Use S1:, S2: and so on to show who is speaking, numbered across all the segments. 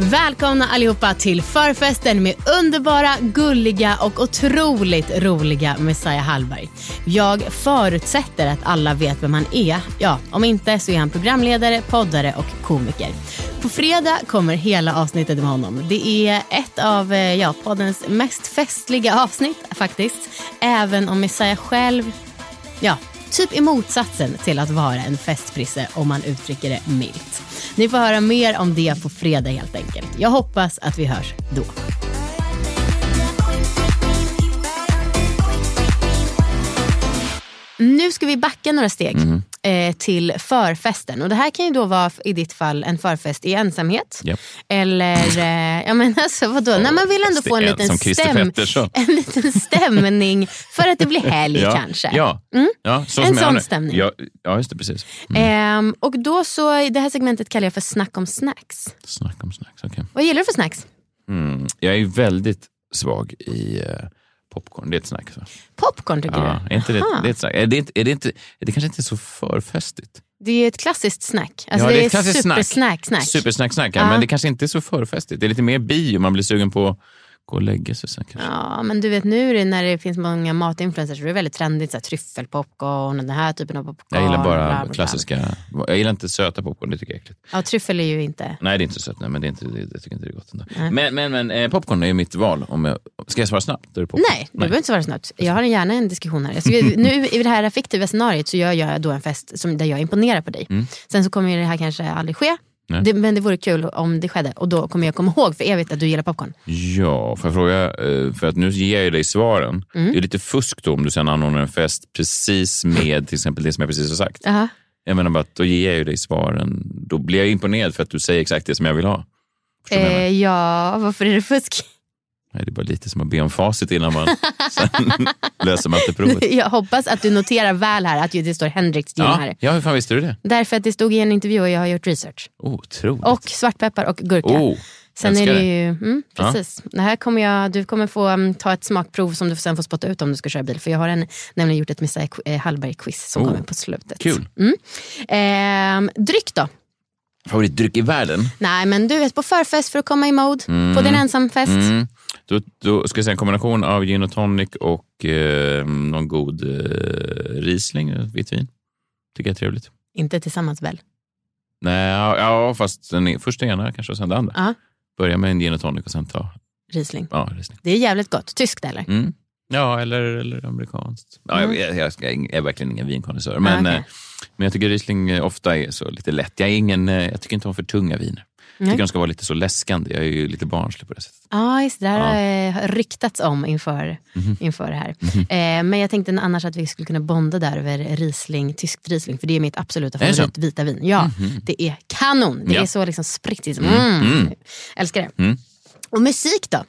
S1: Välkomna allihopa till förfesten med underbara, gulliga och otroligt roliga Messiah Hallberg. Jag förutsätter att alla vet vem han är. Ja, om inte så är han programledare, poddare och komiker. På fredag kommer hela avsnittet med honom. Det är ett av eh, ja, poddens mest festliga avsnitt faktiskt. Även om Messiah själv, ja, typ i motsatsen till att vara en festprisse om man uttrycker det milt. Ni får höra mer om det på fredag helt enkelt. Jag hoppas att vi hörs då. Nu ska vi backa några steg
S2: Mm
S1: eh, till förfesten. Och det här kan ju då vara i ditt fall en förfest i ensamhet.
S2: Japp.
S1: Eller, eh, ja men alltså vadå, när man vill ändå få en liten, stäm, en liten stämning för att det blir helg
S2: ja,
S1: kanske.
S2: Ja,
S1: Mm.
S2: ja så
S1: En sån stämning.
S2: Ja, ja, just det. Precis. Mm.
S1: Ehm, och då så, det här segmentet kallar jag för snack om snacks.
S2: Snack om snacks, okej.
S1: Vad gillar du för snacks?
S2: Mm. Jag är ju väldigt svag i eh, popcorn. Det är ett snack. Så.
S1: Popcorn tycker
S2: Ja,
S1: du?
S2: är inte det, det är ett snack. Är det, inte, är, det inte, är det kanske inte så förfestigt?
S1: Det är ett klassiskt snack. Alltså
S2: Ja,
S1: det, är
S2: ett klassiskt
S1: supersnack. Snack.
S2: Supersnack, snack, ja. Men det kanske inte är så förfestigt. Det är lite mer bio, man blir sugen på gå och lägga sig sen kanske.
S1: Ja, men du vet nu det när det finns många matinfluencers det är väldigt trendigt. Så här, tryffelpopcorn och den här typen av popcorn.
S2: Jag gillar
S1: bla,
S2: bara
S1: bla, bla.
S2: klassiska, jag gillar inte söta popcorn, det tycker jag är äckligt.
S1: Ja, tryffel är ju inte...
S2: Nej, det är inte så sött, nej, men det är inte, det, jag tycker inte det är gott ändå.
S1: Nej.
S2: Men, men, men eh, popcorn är ju mitt val. Om jag, ska jag svara snabbt? Är det popcorn.
S1: Nej, du behöver inte svara snabbt. Jag har gärna en diskussion här. Ska, nu i det här fiktiva scenariot så gör jag då en fest som, där jag imponerar på dig.
S2: Mm.
S1: Sen så kommer det här kanske aldrig ske. Det, men det vore kul om det skedde. Och då kommer jag komma ihåg för evigt att du gillar popcorn.
S2: Ja, får jag fråga, eh, för att nu ger jag dig svaren.
S1: Mm.
S2: Det är lite fusk då om du sen anordnar en fest precis med till exempel det som jag precis har sagt.
S1: Aha.
S2: Jag menar bara att då ger jag ju dig svaren. Då blir jag imponerad för att du säger exakt det som jag vill ha.
S1: Eh, ja, varför är det fusk?
S2: Nej, det är bara lite som att be om facit innan man löser matteprovet.
S1: Jag hoppas att du noterar väl här att det står Hendrix gin
S2: Ja,
S1: här.
S2: ja, hur fan visste du det?
S1: Därför att det stod i en intervju och jag har gjort research.
S2: Otroligt.
S1: Och svartpeppar och gurka.
S2: oh,
S1: Sen är det ju, mm,
S2: Ja.
S1: precis. Det här kommer jag, du kommer få um, ta ett smakprov som du sen får spotta ut om du ska köra bil. För jag har en, nämligen gjort ett Messiah eh, Hallberg-quiz som
S2: Oh,
S1: kommer på slutet.
S2: Kul.
S1: Mm. Ehm, dryck då?
S2: Favoritdryck i världen?
S1: Nej men du vet på förfest för att komma i mode.
S2: Mm.
S1: På din ensamfest.
S2: Mm. Då, då ska jag säga en kombination av gin och tonic och eh, någon god eh, Riesling, vitt vin. Tycker jag är trevligt.
S1: Inte tillsammans väl?
S2: Nej, ja, fast den är, först det ena kanske och sen det andra.
S1: Ja,
S2: Börja med en gin och tonic och sen ta
S1: Riesling.
S2: ja, Riesling.
S1: Det är jävligt gott. Tyskt eller?
S2: Mm. Ja, eller, eller amerikanskt. Ja,
S1: Mm.
S2: jag, jag, jag, är verkligen ingen vinkonnässör. Men,
S1: okej.
S2: eh, men jag tycker Riesling eh, ofta är så lite lätt. Jag, är ingen, eh, jag tycker inte om för tunga viner. Jag
S1: Nej.
S2: tycker de ska vara lite så läskande. Jag är ju lite barnslig på det sättet.
S1: Ja, just det.
S2: Ja.
S1: har eh, ryktats om inför,
S2: Mhm.
S1: inför det här. Eh, men jag tänkte annars att vi skulle kunna bonda där över Riesling, tyskt Riesling. För det är mitt absoluta favorit vita vin. Ja, det är kanon. Det
S2: Ja.
S1: är så liksom sprittigt. Mm.
S2: Mm.
S1: Älskar det.
S2: Mm.
S1: Och musik då?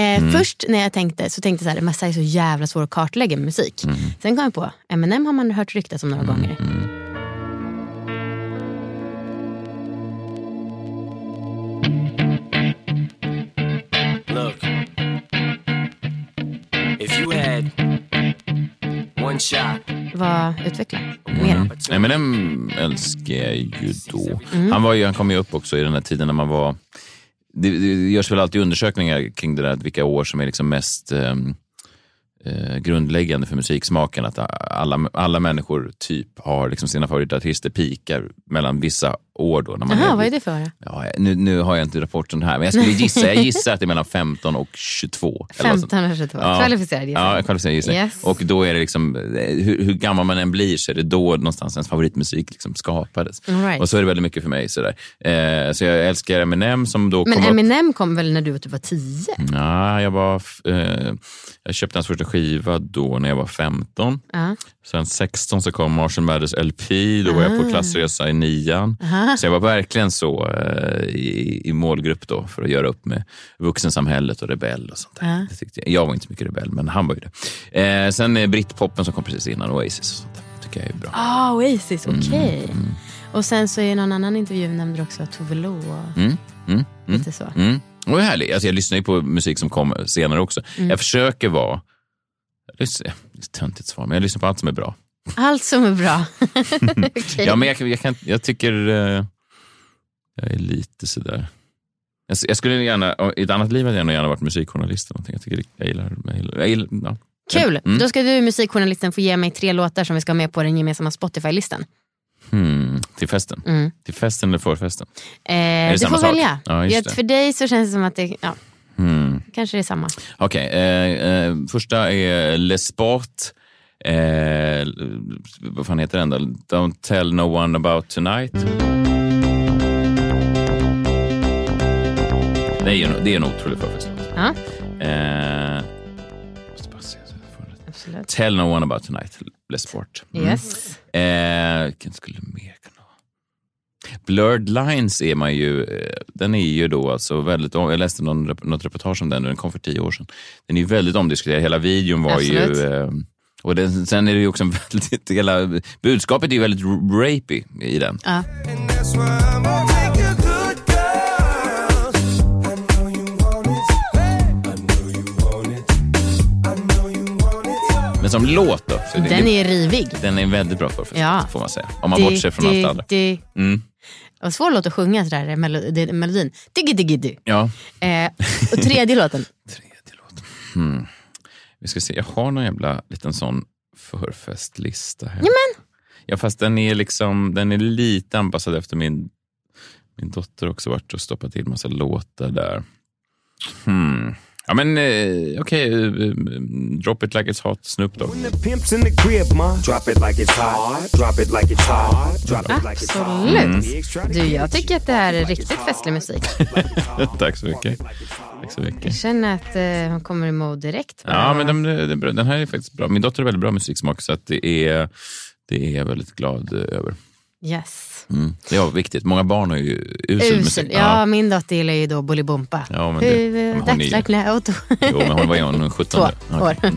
S1: Eh, Först när jag tänkte så tänkte jag så här, Messiah är så jävla svår att kartlägga med musik.
S2: Mm.
S1: Sen kom jag på, Eminem har man hört ryktas om några gånger. Vad, utveckla mer.
S2: Mm. Eminem älskar jag ju då.
S1: Mm.
S2: Han, var ju, han kom ju upp också i den här tiden när man var... Det, det görs väl alltid undersökningar kring det där, vilka år som är liksom mest... ehm, eh, grundläggande för musiksmaken att alla, alla människor typ har liksom sina favoritartister pikar mellan vissa år. Då, när man
S1: Jaha, vad är det för?
S2: Ja, nu, nu har jag inte rapporten här, men jag skulle gissa, jag gissar att det är mellan 15 och 22. eller något sånt.
S1: 15 och 22.
S2: Ja.
S1: Kvalificerad gissning.
S2: Ja, kvalificerad gissning.
S1: Yes.
S2: Och då är det liksom, eh, hur, hur gammal man än blir så är det då någonstans ens favoritmusik liksom skapades.
S1: Right.
S2: Och så är det väldigt mycket för mig. Sådär. Eh, så jag älskar Eminem som då
S1: Men
S2: kom upp...
S1: Eminem kom väl när du typ var 10?
S2: Nej, jag, var, eh, jag köpte hans första skiva då när jag var 15.
S1: Ja.
S2: Sen 16 så kom Marshall Mathers LP, då var jag
S1: Ah.
S2: på klassresa i nian. Så jag var verkligen så eh, i, i målgrupp då för att göra upp med vuxensamhället och rebell och sånt där. Det tyckte jag. jag var inte så mycket rebell, men han var ju det. Eh, sen är brittpoppen som kom precis innan Oasis och sånt där. tycker jag är bra.
S1: Ah, Oasis, okej.
S2: Mm,
S1: Och sen så i någon annan intervju nämnde du också Tove Lo och
S2: Mm, mm, mm.
S1: lite så.
S2: Mm. Och det är härligt. Alltså jag lyssnar ju på musik som kommer senare också.
S1: Mm.
S2: Jag försöker vara... Det är ett töntigt svar, men jag lyssnar på allt som är bra.
S1: Allt som är bra. Okej.
S2: Ja, men jag, jag, kan, jag tycker... eh, jag är lite sådär... Jag, jag skulle gärna, I ett annat liv hade jag nog gärna varit musikjournalist. Eller någonting. Jag, tycker, jag gillar... Jag gillar, jag gillar ja.
S1: Kul!
S2: Mm.
S1: Då ska du, musikjournalisten, få ge mig tre låtar som vi ska ha med på den gemensamma Spotify-listan.
S2: Hmm, till festen.
S1: Mm.
S2: Till festen eller förfesten?
S1: Eh,
S2: det
S1: du får
S2: sak?
S1: välja.
S2: Ja, just
S1: Ja, för dig så känns det som att det ja,
S2: Hmm.
S1: kanske det är samma.
S2: Okej, eh, eh, första är Les Sport. Eh, vad fan heter den då? Don't tell no one about tonight. Det är ju en, det är en otrolig förfestlåt.
S1: Ja,
S2: Eh,
S1: absolut.
S2: Tell no one about tonight, Les Sport. Mm.
S1: Yes.
S2: Eh, vilken skulle mer kunna? Blurred Lines är man ju, eh, den är ju då alltså väldigt, jag läste någon, något reportage om den, den kom för tio år sedan. Den är ju väldigt omdiskuterad, hela videon var
S1: Absolut.
S2: ju... Och den, sen är det ju också en väldigt, hela budskapet är ju väldigt rapey i den.
S1: Ja.
S2: Men som låt då? Så det,
S1: Den är rivig.
S2: den är väldigt bra förfest,
S1: Ja.
S2: får man säga. Om man bortser från allt det andra.
S1: Det
S2: Mm.
S1: var svår låt att sjunga sådär, melo- det- melodin. Diggy, diggy, diggy.
S2: Ja.
S1: Eh, och tredje låten.
S2: Tredje låten. Hmm. Vi ska se, jag har någon jävla liten sån förfestlista här.
S1: Jamen.
S2: Ja, fast den är liksom, den är lite anpassad efter min, min dotter också varit och stoppat in massa låtar där. Hmm. Ja men eh, okej, eh, eh, Drop it like it's hot, Snoop Dogg.
S1: Absolut. Du, jag tycker att det här är riktigt festlig musik.
S2: Tack så mycket. Tack så mycket.
S1: Jag känner att eh, hon kommer i mode direkt.
S2: Ja, men den, den, den- den här är faktiskt bra. Min dotter har väldigt bra musiksmak så att det är, det är jag väldigt glad eh, över.
S1: Yes.
S2: Mm. Det är viktigt. Många barn har ju usel musik.
S1: Usel. Ja, min dotter gillar ju då Bolibompa.
S2: Ja, men det-
S1: Hur,
S2: men hon är ju-
S1: That's like now.
S2: Jo, men hon var ju hon 17.
S1: Två
S2: Okej.
S1: år.